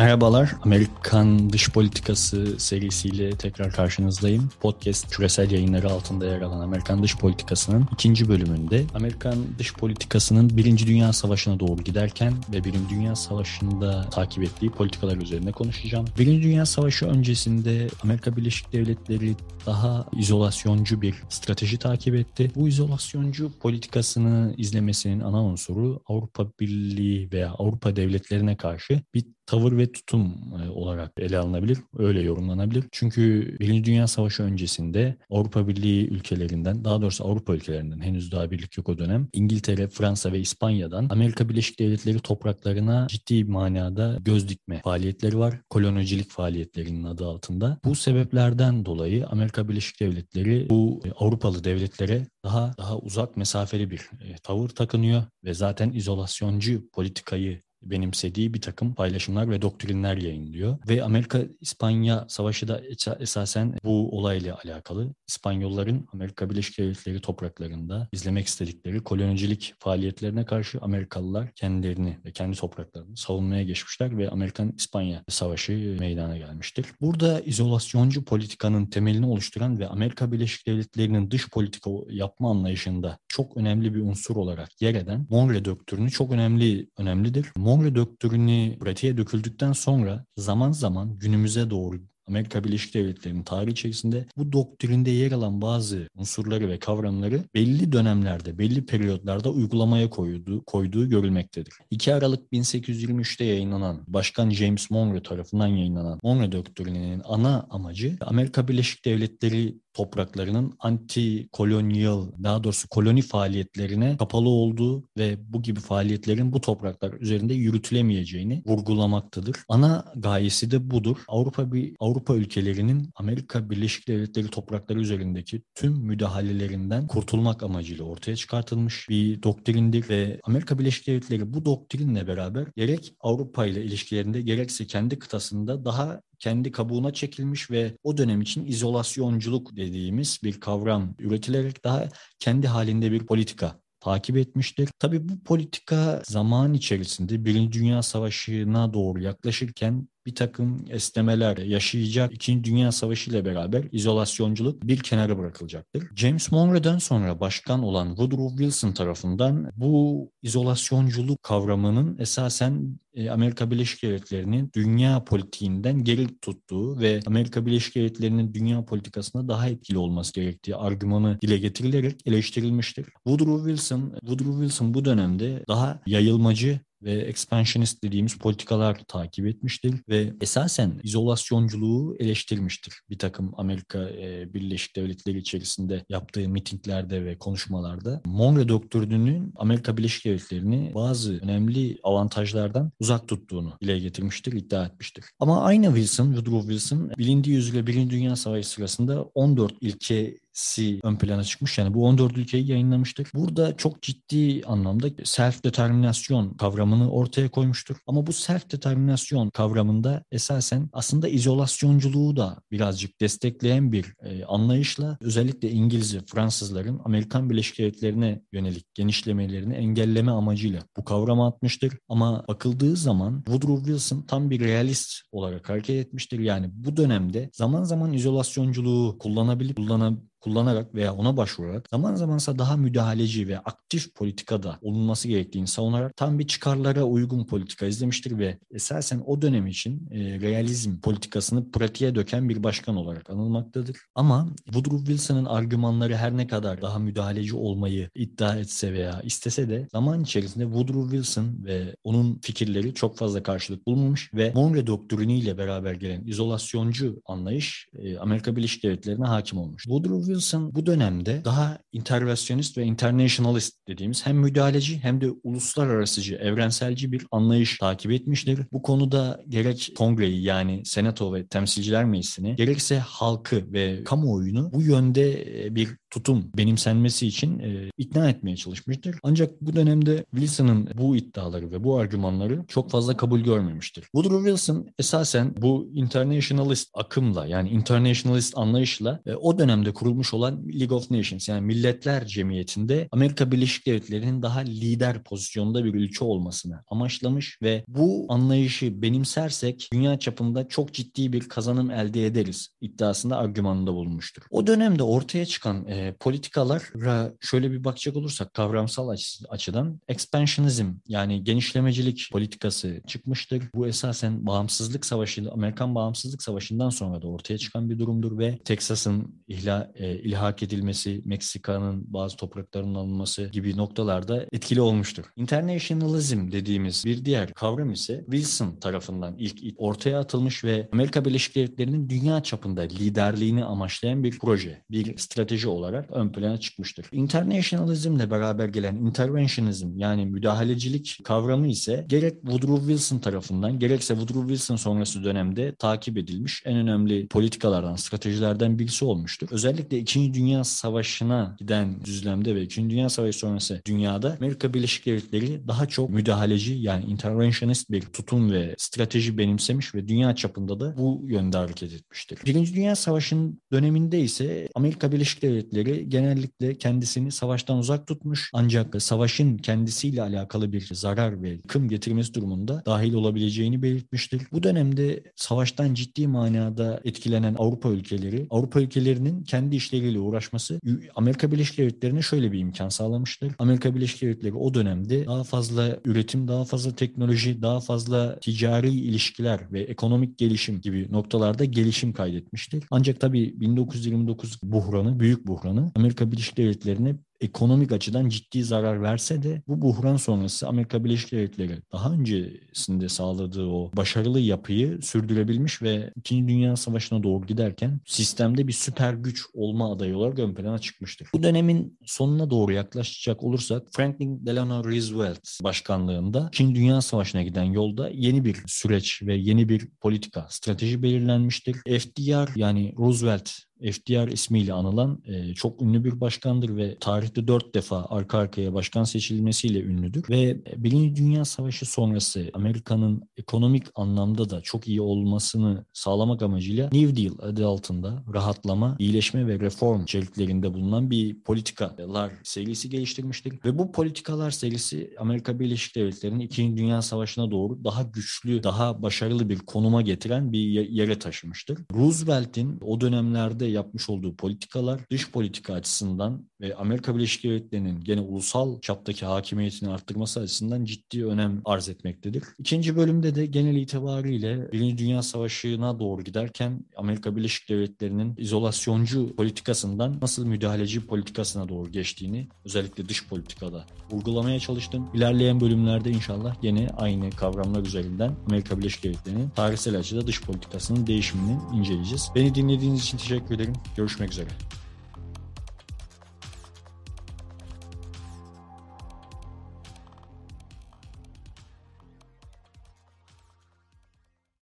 Merhabalar, Amerikan Dış Politikası serisiyle tekrar karşınızdayım. Podcast küresel yayınları altında yer alan Amerikan Dış Politikası'nın ikinci bölümünde Amerikan Dış Politikası'nın Birinci Dünya Savaşı'na doğru giderken ve Birinci Dünya Savaşı'nda takip ettiği politikalar üzerine konuşacağım. Birinci Dünya Savaşı öncesinde Amerika Birleşik Devletleri daha izolasyoncu bir strateji takip etti. Bu izolasyoncu politikasını izlemesinin ana unsuru Avrupa Birliği veya Avrupa devletlerine karşı bir tavır ve tutum e, olarak ele alınabilir. Öyle yorumlanabilir. Çünkü Birinci Dünya Savaşı öncesinde Avrupa Birliği ülkelerinden, daha doğrusu Avrupa ülkelerinden henüz daha birlik yok o dönem. İngiltere, Fransa ve İspanya'dan Amerika Birleşik Devletleri topraklarına ciddi manada göz dikme faaliyetleri var. Kolonicilik faaliyetlerinin adı altında. Bu sebeplerden dolayı Amerika Birleşik Devletleri bu e, Avrupalı devletlere daha daha uzak mesafeli bir e, tavır takınıyor ve zaten izolasyoncu politikayı benimsediği bir takım paylaşımlar ve doktrinler yayınlıyor. Ve Amerika-İspanya Savaşı da esasen bu olayla alakalı. İspanyolların Amerika Birleşik Devletleri topraklarında izlemek istedikleri kolonicilik faaliyetlerine karşı Amerikalılar kendilerini ve kendi topraklarını savunmaya geçmişler ve Amerikan-İspanya Savaşı meydana gelmiştir. Burada izolasyoncu politikanın temelini oluşturan ve Amerika Birleşik Devletleri'nin dış politika yapma anlayışında çok önemli bir unsur olarak yer eden Monroe doktrini çok önemli önemlidir. Monroe doktrini pratiğe döküldükten sonra zaman zaman günümüze doğru Amerika Birleşik Devletleri'nin tarihi içerisinde bu doktrinde yer alan bazı unsurları ve kavramları belli dönemlerde, belli periyotlarda uygulamaya koyduğu, koyduğu görülmektedir. 2 Aralık 1823'te yayınlanan, Başkan James Monroe tarafından yayınlanan Monroe doktrininin ana amacı Amerika Birleşik Devletleri topraklarının anti kolonyal daha doğrusu koloni faaliyetlerine kapalı olduğu ve bu gibi faaliyetlerin bu topraklar üzerinde yürütülemeyeceğini vurgulamaktadır. Ana gayesi de budur. Avrupa bir Avrupa ülkelerinin Amerika Birleşik Devletleri toprakları üzerindeki tüm müdahalelerinden kurtulmak amacıyla ortaya çıkartılmış bir doktrindir ve Amerika Birleşik Devletleri bu doktrinle beraber gerek Avrupa ile ilişkilerinde gerekse kendi kıtasında daha kendi kabuğuna çekilmiş ve o dönem için izolasyonculuk dediğimiz bir kavram üretilerek daha kendi halinde bir politika takip etmiştir. Tabii bu politika zaman içerisinde Birinci Dünya Savaşı'na doğru yaklaşırken bir takım esnemeler yaşayacak. İkinci Dünya Savaşı ile beraber izolasyonculuk bir kenara bırakılacaktır. James Monroe'dan sonra başkan olan Woodrow Wilson tarafından bu izolasyonculuk kavramının esasen e, Amerika Birleşik Devletleri'nin dünya politiğinden geri tuttuğu ve Amerika Birleşik Devletleri'nin dünya politikasında daha etkili olması gerektiği argümanı dile getirilerek eleştirilmiştir. Woodrow Wilson, Woodrow Wilson bu dönemde daha yayılmacı ve expansionist dediğimiz politikalar takip etmiştir ve esasen izolasyonculuğu eleştirmiştir. Bir takım Amerika e, Birleşik Devletleri içerisinde yaptığı mitinglerde ve konuşmalarda Monroe doktrininin Amerika Birleşik Devletleri'ni bazı önemli avantajlardan uzak tuttuğunu dile getirmiştir, iddia etmiştir. Ama aynı Wilson, Woodrow Wilson bilindiği üzere Birinci Dünya Savaşı sırasında 14 ilke si ön plana çıkmış. Yani bu 14 ülkeyi yayınlamıştık. Burada çok ciddi anlamda self determinasyon kavramını ortaya koymuştur. Ama bu self determinasyon kavramında esasen aslında izolasyonculuğu da birazcık destekleyen bir e, anlayışla özellikle İngiliz ve Fransızların Amerikan Birleşik Devletleri'ne yönelik genişlemelerini engelleme amacıyla bu kavramı atmıştır. Ama bakıldığı zaman Woodrow Wilson tam bir realist olarak hareket etmiştir. Yani bu dönemde zaman zaman izolasyonculuğu kullanabilip kullanabilip kullanarak veya ona başvurarak zaman zamansa daha müdahaleci ve aktif politikada olunması gerektiğini savunarak tam bir çıkarlara uygun politika izlemiştir ve esasen o dönem için e, realizm politikasını pratiğe döken bir başkan olarak anılmaktadır. Ama Woodrow Wilson'ın argümanları her ne kadar daha müdahaleci olmayı iddia etse veya istese de zaman içerisinde Woodrow Wilson ve onun fikirleri çok fazla karşılık bulmamış ve Monroe doktriniyle beraber gelen izolasyoncu anlayış e, Amerika Birleşik Devletleri'ne hakim olmuş. Woodrow Wilson bu dönemde daha intervensyonist ve internationalist dediğimiz hem müdahaleci hem de uluslararasıcı, evrenselci bir anlayış takip etmiştir. Bu konuda gerek kongreyi yani senato ve temsilciler meclisini gerekse halkı ve kamuoyunu bu yönde e, bir tutum benimsenmesi için e, ikna etmeye çalışmıştır. Ancak bu dönemde Wilson'ın bu iddiaları ve bu argümanları çok fazla kabul görmemiştir. Woodrow Wilson esasen bu internationalist akımla yani internationalist anlayışla e, o dönemde kurulmuş kurulmuş olan League of Nations yani Milletler Cemiyeti'nde Amerika Birleşik Devletleri'nin daha lider pozisyonda bir ülke olmasını amaçlamış ve bu anlayışı benimsersek dünya çapında çok ciddi bir kazanım elde ederiz iddiasında argümanında bulunmuştur. O dönemde ortaya çıkan e, politikalara şöyle bir bakacak olursak kavramsal açıdan expansionizm yani genişlemecilik politikası çıkmıştır. Bu esasen bağımsızlık savaşı, Amerikan bağımsızlık savaşından sonra da ortaya çıkan bir durumdur ve Teksas'ın ihla, e, ilhak edilmesi, Meksika'nın bazı topraklarının alınması gibi noktalarda etkili olmuştur. Internationalism dediğimiz bir diğer kavram ise Wilson tarafından ilk, ilk ortaya atılmış ve Amerika Birleşik Devletleri'nin dünya çapında liderliğini amaçlayan bir proje, bir strateji olarak ön plana çıkmıştır. Internationalismle beraber gelen interventionism yani müdahalecilik kavramı ise gerek Woodrow Wilson tarafından gerekse Woodrow Wilson sonrası dönemde takip edilmiş en önemli politikalardan, stratejilerden birisi olmuştur. Özellikle 2. Dünya Savaşı'na giden düzlemde ve 2. Dünya Savaşı sonrası dünyada Amerika Birleşik Devletleri daha çok müdahaleci yani interventionist bir tutum ve strateji benimsemiş ve dünya çapında da bu yönde hareket etmiştir. Birinci Dünya Savaşı'nın döneminde ise Amerika Birleşik Devletleri genellikle kendisini savaştan uzak tutmuş ancak savaşın kendisiyle alakalı bir zarar ve yıkım getirmesi durumunda dahil olabileceğini belirtmiştir. Bu dönemde savaştan ciddi manada etkilenen Avrupa ülkeleri, Avrupa ülkelerinin kendi işleriyle uğraşması Amerika Birleşik Devletleri'ne şöyle bir imkan sağlamıştır. Amerika Birleşik Devletleri o dönemde daha fazla üretim, daha fazla teknoloji, daha fazla ticari ilişkiler ve ekonomik gelişim gibi noktalarda gelişim kaydetmiştir. Ancak tabii 1929 buhranı, büyük buhranı Amerika Birleşik Devletleri'ne ekonomik açıdan ciddi zarar verse de bu buhran sonrası Amerika Birleşik Devletleri daha öncesinde sağladığı o başarılı yapıyı sürdürebilmiş ve İkinci Dünya Savaşı'na doğru giderken sistemde bir süper güç olma adayı olarak ön plana çıkmıştır. Bu dönemin sonuna doğru yaklaşacak olursak Franklin Delano Roosevelt başkanlığında İkinci Dünya Savaşı'na giden yolda yeni bir süreç ve yeni bir politika, strateji belirlenmiştir. FDR yani Roosevelt FDR ismiyle anılan e, çok ünlü bir başkandır ve tarihte dört defa arka arkaya başkan seçilmesiyle ünlüdür. Ve Birinci Dünya Savaşı sonrası Amerika'nın ekonomik anlamda da çok iyi olmasını sağlamak amacıyla New Deal adı altında rahatlama, iyileşme ve reform içeriklerinde bulunan bir politikalar serisi geliştirmiştir. Ve bu politikalar serisi Amerika Birleşik Devletleri'nin İkinci Dünya Savaşı'na doğru daha güçlü, daha başarılı bir konuma getiren bir yere taşımıştır. Roosevelt'in o dönemlerde yapmış olduğu politikalar dış politika açısından ve Amerika Birleşik Devletleri'nin gene ulusal çaptaki hakimiyetini arttırması açısından ciddi önem arz etmektedir. İkinci bölümde de genel itibariyle Birinci Dünya Savaşı'na doğru giderken Amerika Birleşik Devletleri'nin izolasyoncu politikasından nasıl müdahaleci politikasına doğru geçtiğini özellikle dış politikada vurgulamaya çalıştım. İlerleyen bölümlerde inşallah yine aynı kavramlar üzerinden Amerika Birleşik Devletleri'nin tarihsel açıda dış politikasının değişimini inceleyeceğiz. Beni dinlediğiniz için teşekkür ederim. Görüşmek üzere.